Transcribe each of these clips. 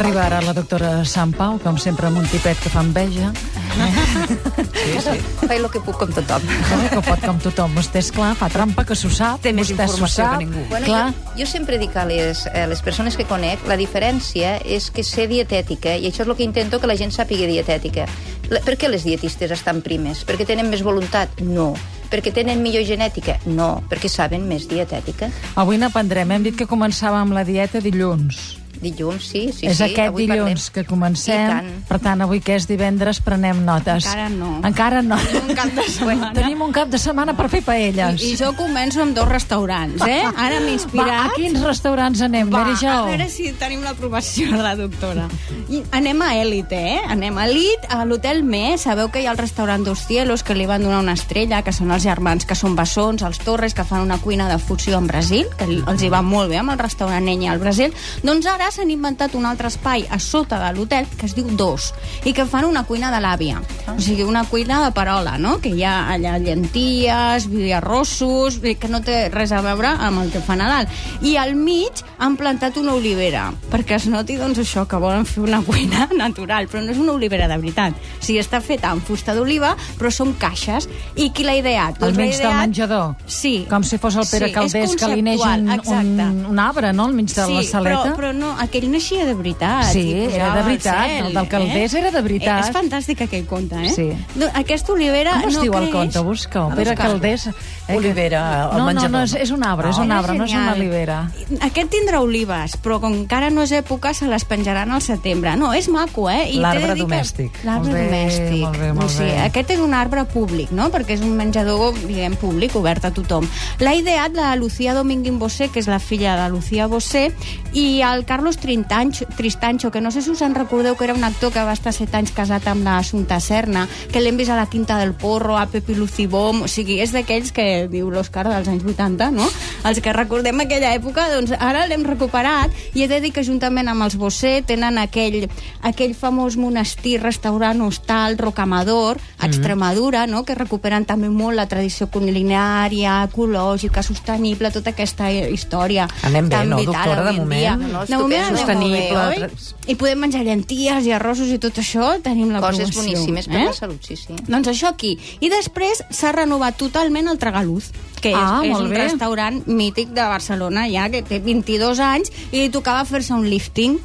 Arriba ara la doctora Sant Pau, com sempre amb un tipet que fa enveja. Sí, sí. Faig el que puc com tothom. No, que pot com tothom. Vostè, és clar, fa trampa, que s'ho sap. Té més informació sap. que ningú. Bueno, clar. jo, jo sempre dic a les, a les persones que conec, la diferència és que sé dietètica, i això és el que intento que la gent sàpiga dietètica. La, per què les dietistes estan primes? Perquè tenen més voluntat? No. Perquè tenen millor genètica? No. Perquè saben més dietètica? Avui n'aprendrem. Hem dit que començàvem la dieta dilluns. Dilluns, sí, sí, és sí. aquest avui dilluns parlem. que comencem. Tant. Per tant, avui que és divendres prenem notes. Encara no. Encara no. Un cap de setmana. Tenim un cap de setmana per fer paelles. I, I jo començo amb dos restaurants, eh? Ara m'he Va, inspirat. a quins restaurants anem, Va, Mary Jo? a veure si tenim l'aprovació de la doctora. I anem a Elite, eh? Anem a Elite, a l'Hotel Me. Sabeu que hi ha el restaurant Dos Cielos, que li van donar una estrella, que són els germans, que són bessons, els Torres, que fan una cuina de fusió en Brasil, que els hi va molt bé amb el restaurant Enya al Brasil. Doncs ara s'han inventat un altre espai a sota de l'hotel que es diu Dos, i que fan una cuina de l'àvia. O sigui, una cuina de parola, no? Que hi ha allà llenties, arrossos, que no té res a veure amb el que fan a dalt. I al mig han plantat una olivera, perquè es noti doncs, això, que volen fer una cuina natural, però no és una olivera de veritat. O sigui, està feta amb fusta d'oliva, però són caixes. I qui l'ha ideat? Al Doncs l'ha mig del ideat- menjador. Sí. Com si fos el Pere Sí, és Caldés, que li neix un, conceptual, un, exacte. un arbre, no?, al mig de sí, la saleta. Però, però no, aquell naixia de veritat. Sí, era de veritat, cel, el del Caldés era de veritat. Eh, és fantàstic aquell conte, eh? Sí. No, aquesta olivera Com es no diu el creix... conte? Busca-ho. A Pere. Caldés. Eh, Olivera, el no, no, menjador. no, és, és un arbre, és un Era arbre, no és una olivera. Aquest tindrà olives, però com encara no és època, se les penjaran al setembre. No, és maco, eh? I L'arbre que- domèstic. L'arbre Molt bé, domèstic. molt bé, molt sí, bé. Aquest és un arbre públic, no? Perquè és un menjador, diguem, públic, obert a tothom. L'ha ideat la Lucía Dominguín Bosé, que és la filla de Lucía Bosé, i el Carlos Trintancho, Tristancho, que no sé si us en recordeu que era un actor que va estar set anys casat amb la Assumpta Serna, que l'hem vist a la Quinta del Porro, a Pepi Lucibom, o sigui, és d'aquells que diu l'Òscar dels anys 80, no? Els que recordem aquella època, doncs ara l'hem recuperat i he de dir que juntament amb els Bosé tenen aquell, aquell famós monestir, restaurant, hostal, Rocamador, a Extremadura, no? que recuperen també molt la tradició culinària, ecològica, sostenible, tota aquesta història Anem bé, tan no, vital doctora, de moment? dia. No, no, de moment bé, Sostenible, oi? I podem menjar llenties i arrossos i tot això, tenim la Coses promoció, boníssimes per eh? la salut, sí, sí. Doncs això aquí. I després s'ha renovat totalment el Tragaluz que és, Ah, és molt un bé. restaurant mític de Barcelona ja, que té 22 anys i li tocava fer-se un lifting.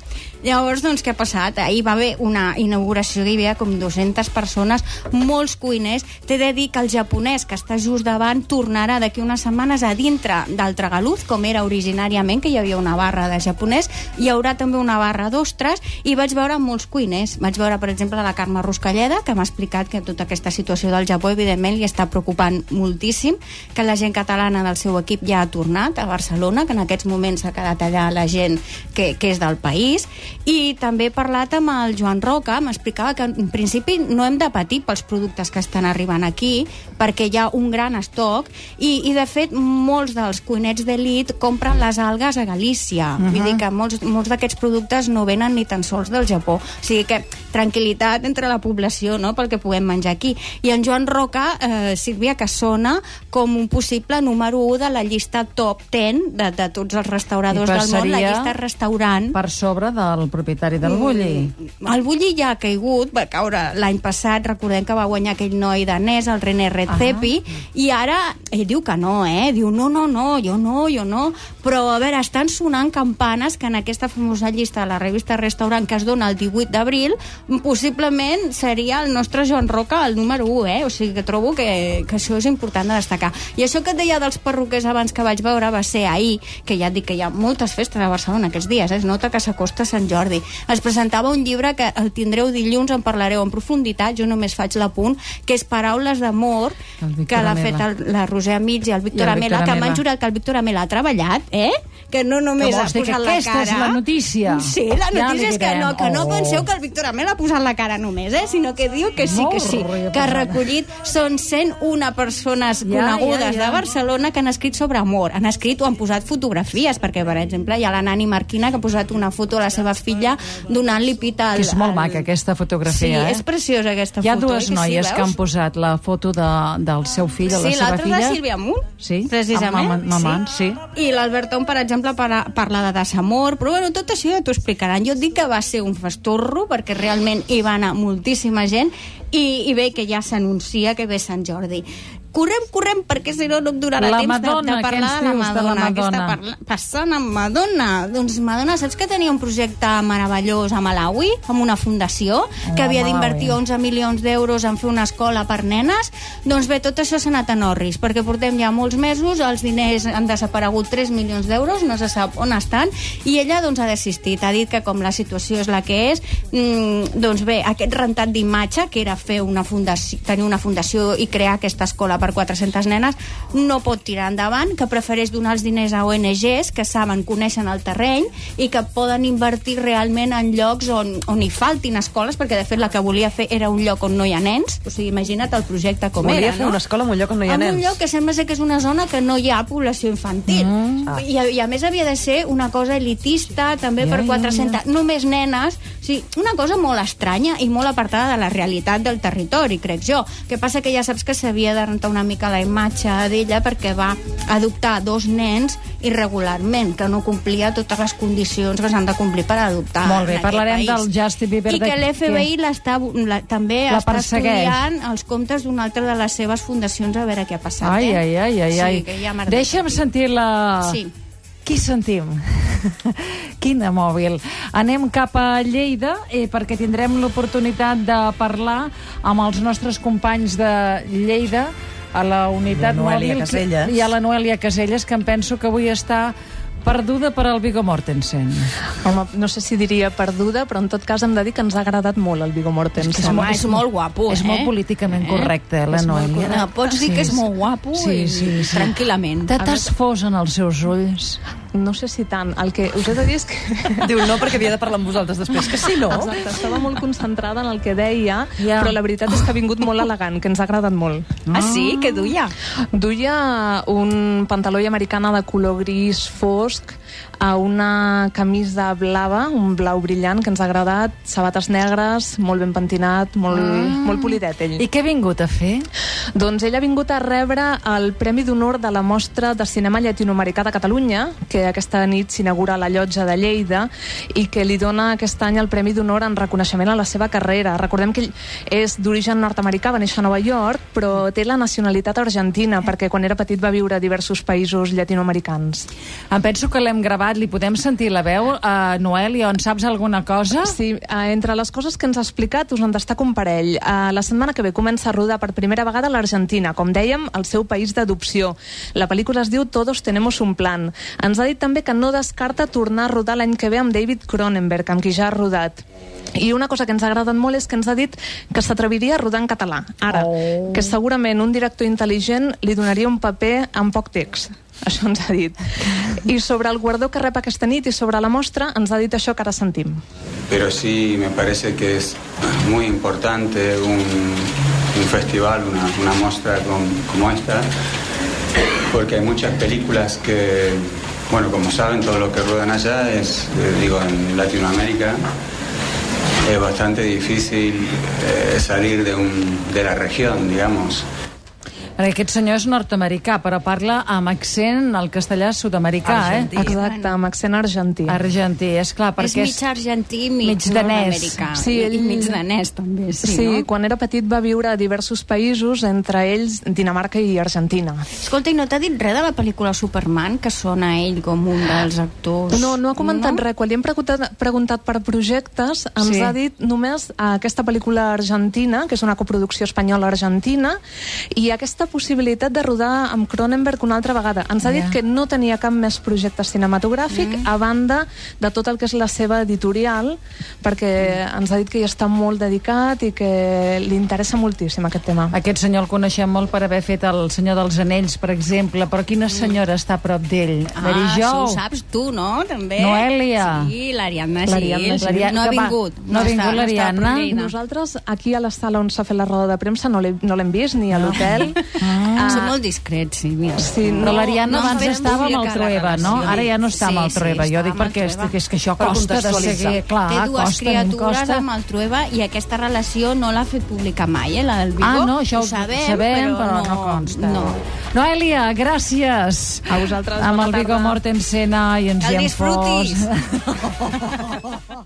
Llavors, doncs, què ha passat? Ahir va haver una inauguració que hi havia com 200 persones, molts cuiners. T'he de dir que el japonès, que està just davant, tornarà d'aquí unes setmanes a dintre del Tragaluz, com era originàriament, que hi havia una barra de japonès. Hi haurà també una barra d'ostres i vaig veure molts cuiners. Vaig veure, per exemple, la Carme Ruscalleda, que m'ha explicat que tota aquesta situació del Japó, evidentment, li està preocupant moltíssim, que la gent catalana del seu equip ja ha tornat a Barcelona, que en aquests moments s'ha quedat allà la gent que, que és del país, i també he parlat amb el Joan Roca, m'explicava que en principi no hem de patir pels productes que estan arribant aquí, perquè hi ha un gran estoc, i, i de fet molts dels cuinets d'elit compren les algues a Galícia, uh -huh. vull dir que molts, molts d'aquests productes no venen ni tan sols del Japó, o sigui que tranquil·litat entre la població no? pel que puguem menjar aquí. I en Joan Roca, eh, Sílvia, que sona com un possible número 1 de la llista top 10 de, de tots els restauradors del món, la llista restaurant. Per sobre del propietari del Bulli. Mm, El Bulli ja ha caigut, va caure l'any passat, recordem que va guanyar aquell noi danès, el René Redzepi, i ara ell diu que no, eh? Diu, no, no, no, jo no, jo no. Però, a veure, estan sonant campanes que en aquesta famosa llista de la revista Restaurant que es dona el 18 d'abril, possiblement seria el nostre Joan Roca el número 1, eh? O sigui que trobo que, que això és important de destacar. I això que et deia dels perruquers abans que vaig veure va ser ahir, que ja et dic que hi ha moltes festes a Barcelona aquests dies, eh? es nota que s'acosta Sant Jordi. Es presentava un llibre que el tindreu dilluns, en parlareu en profunditat, jo només faig l'apunt, que és Paraules d'amor, que l'ha fet el, la Roser Amics i el Víctor Amela, que m'han jurat que el Víctor Amela ha treballat, eh? Que no només Que ha dir que posat la aquesta cara... és la notícia? Sí, la Ja notícia li és que no, que no Oh. penseu que el Víctor Amela ha posat la cara només, eh? Sinó que diu que sí, que sí, que ha recollit són 101 persones Ja, conegudes ja, ja. de Barcelona que han escrit sobre amor. Han escrit o han posat fotografies, perquè, per exemple, hi ha la Nani Marquina que ha posat una foto a la seva filla donant-li pita al... Que és molt al- maca, aquesta fotografia, Sí, eh? és preciosa aquesta Hi ha foto. dues eh, que noies sí, que han posat la foto de, del seu fill, de la Sí, seva l'altra és filla. la Sílvia Amunt, Sí, precisament. amb mamant, sí. I l'Alberton, per exemple, para, parla de desamor, però bueno, tot això ja t'ho explicaran. Jo et dic que va ser un festorro, perquè realment hi va anar moltíssima gent, i, i bé que ja s'anuncia que ve Sant Jordi. Correm, correm, perquè si no no em donarà La temps Madonna, de, de parlar de la dius de la Madonna. Madonna? parla- passant amb Madonna? Doncs Madonna, saps que tenia un projecte meravellós a Malawi, amb una fundació, que Ah, havia Malawi. d'invertir 11 milions d'euros en fer una escola per nenes? Doncs bé, tot això s'ha anat a Norris, perquè portem ja molts mesos, els diners han desaparegut 3 milions d'euros, no se sap on estan, i ella doncs ha desistit, ha dit que com la situació és la que és, mm, doncs bé, aquest rentat d'imatge, que era fer una fundació, tenir una fundació i crear aquesta escola per 400 nenes, no pot tirar endavant, que prefereix donar els diners a ONGs que saben, coneixen el terreny i que poden invertir realment en llocs on, on hi faltin escoles, perquè de fet la que volia fer era un lloc on no hi ha nens, o sigui, imagina't el projecte com Volia era, fer no? una escola en un lloc on no hi ha en nens. un lloc que sembla ser que és una zona que no hi ha població infantil. Mm. I, a- I a més havia de ser una cosa elitista, també Ja, per ja, 400... Només nenes. O sigui, una cosa molt estranya i molt apartada de la realitat del territori, crec jo. que passa que ja saps que s'havia de rentar una mica la imatge d'ella perquè va adoptar dos nens irregularment, que no complia totes les condicions que s'han de complir per adoptar Molt bé, parlarem país. del Justin Bieber I que l'FBI la, també La està persegueix. estudiant els comptes d'una altra de les seves fundacions a veure què ha passat. Ai, eh? ai, ai, ai, ai. Sí, ja Deixa'm sentir la... Sí. Qui sentim? Quina mòbil. Anem cap a Lleida eh, perquè tindrem l'oportunitat de parlar amb els nostres companys de Lleida a la unitat La mòbil Caselles. i a la Noèlia Caselles que em penso que avui està perduda per al Viggo Mortensen. Home, no sé si diria perduda, però en tot cas hem de dir que ens ha agradat molt el Viggo Mortensen. Home, és molt guapo, És eh? molt políticament Eh? correcte, la És molt correcte. No, pots dir que és molt guapo i tranquil·lament. Te t'has fos en els seus ulls. No sé si tant. El que us he de dir és que... Diu no perquè havia de parlar amb vosaltres després, que si no... Exacte, estava molt concentrada en el que deia, Ja. però la veritat és que ha vingut molt elegant, que ens ha agradat molt. Ah, sí? Què duia? Duia un pantaló americana de color gris fosc, a una camisa blava, un blau brillant, que ens ha agradat, sabates negres, molt ben pentinat, molt, molt polidet, ell. I què ha vingut a fer? Doncs ell ha vingut a rebre el Premi d'Honor de la Mostra de Cinema Llatinoamericà de Catalunya, que aquesta nit s'inaugura la llotja de Lleida i que li dona aquest any el Premi d'Honor en reconeixement a la seva carrera. Recordem que ell és d'origen nord-americà, va néixer a Nova York, però té la nacionalitat argentina, perquè quan era petit va viure a diversos països llatinoamericans. Em penso que l'hem gravat, li podem sentir la veu a Noelia, en saps alguna cosa? Sí, eh, entre les coses que ens ha explicat us en destaca un parell. Eh, La setmana que ve comença a rodar per primera vegada l'Argentina, com dèiem, el seu país d'adopció. La pel·lícula es diu Todos tenemos un plan. Ens ha dit també que no descarta tornar a rodar l'any que ve amb David Cronenberg, amb qui ja ha rodat. I una cosa que ens ha agradat molt és que ens ha dit que s'atreviria a rodar en català, ara, Oh. que segurament un director intel·ligent li donaria un paper amb poc text. Això ens ha dit. I sobre el guardó que rep aquesta nit i sobre la mostra ens ha dit això que ara sentim. Pero sí me parece que es muy importante un, un festival, una, una muestra con- como esta, porque hay muchas películas que, bueno, como saben, todo lo que ruedan allá es, eh, digo, en Latinoamérica, es bastante difícil eh, salir de, un, de la región, digamos. Perquè aquest senyor és nord-americà, però parla amb accent al castellà sud-americà, eh? Exacte, amb accent argentí. Argentí, és clar, És perquè mig argentí, mig, mig danès. nord-americà. Sí, I- ell- I mig danès, també, sí, Sí, no? quan era petit va viure a diversos països, entre ells Dinamarca i Argentina. Escolta, i no t'ha dit res de la pel·lícula Superman, que sona ell com un dels actors? No, no ha comentat no? no? res. Quan li hem preguntat, preguntat per projectes, ens Sí. ha dit només aquesta pel·lícula argentina, que és una coproducció espanyola-argentina, i aquesta possibilitat de rodar amb Cronenberg una altra vegada. Ens ha dit Ja. que no tenia cap més projecte cinematogràfic, mm. a banda de tot el que és la seva editorial, perquè ens ha dit que hi està molt dedicat i que li interessa moltíssim aquest tema. Aquest senyor el coneixem molt per haver fet el Senyor dels Anells, per exemple, però quina senyora està a prop d'ell? Ah, Mary això ho saps tu, no? També. Noèlia. Sí, l'Ariadna Gil. Gil. No ha vingut. no ha vingut l'Ariadna. Nosaltres, aquí a la sala on s'ha fet la roda de premsa, no l'he- no l'hem vist, ni a l'hotel, Ah. Són molt discrets, sí, mira. Sí, Però l'Ariadna no abans estava amb el Trueba, no? Ara ja no està amb el Sí, sí, Trueba. jo dic perquè és, Trueba. que és que això Per costa de seguir. Clar, Té dues costa, criatures costa. amb el Trueba i aquesta relació no l'ha fet pública mai, eh, la del Vigo. Ah, no, això ho sabem, sabem però, però, no, consta. No. Noelia, gràcies. A vosaltres, Amb el Vigo. Mortensen i ens Que el hi hem disfrutis. fos.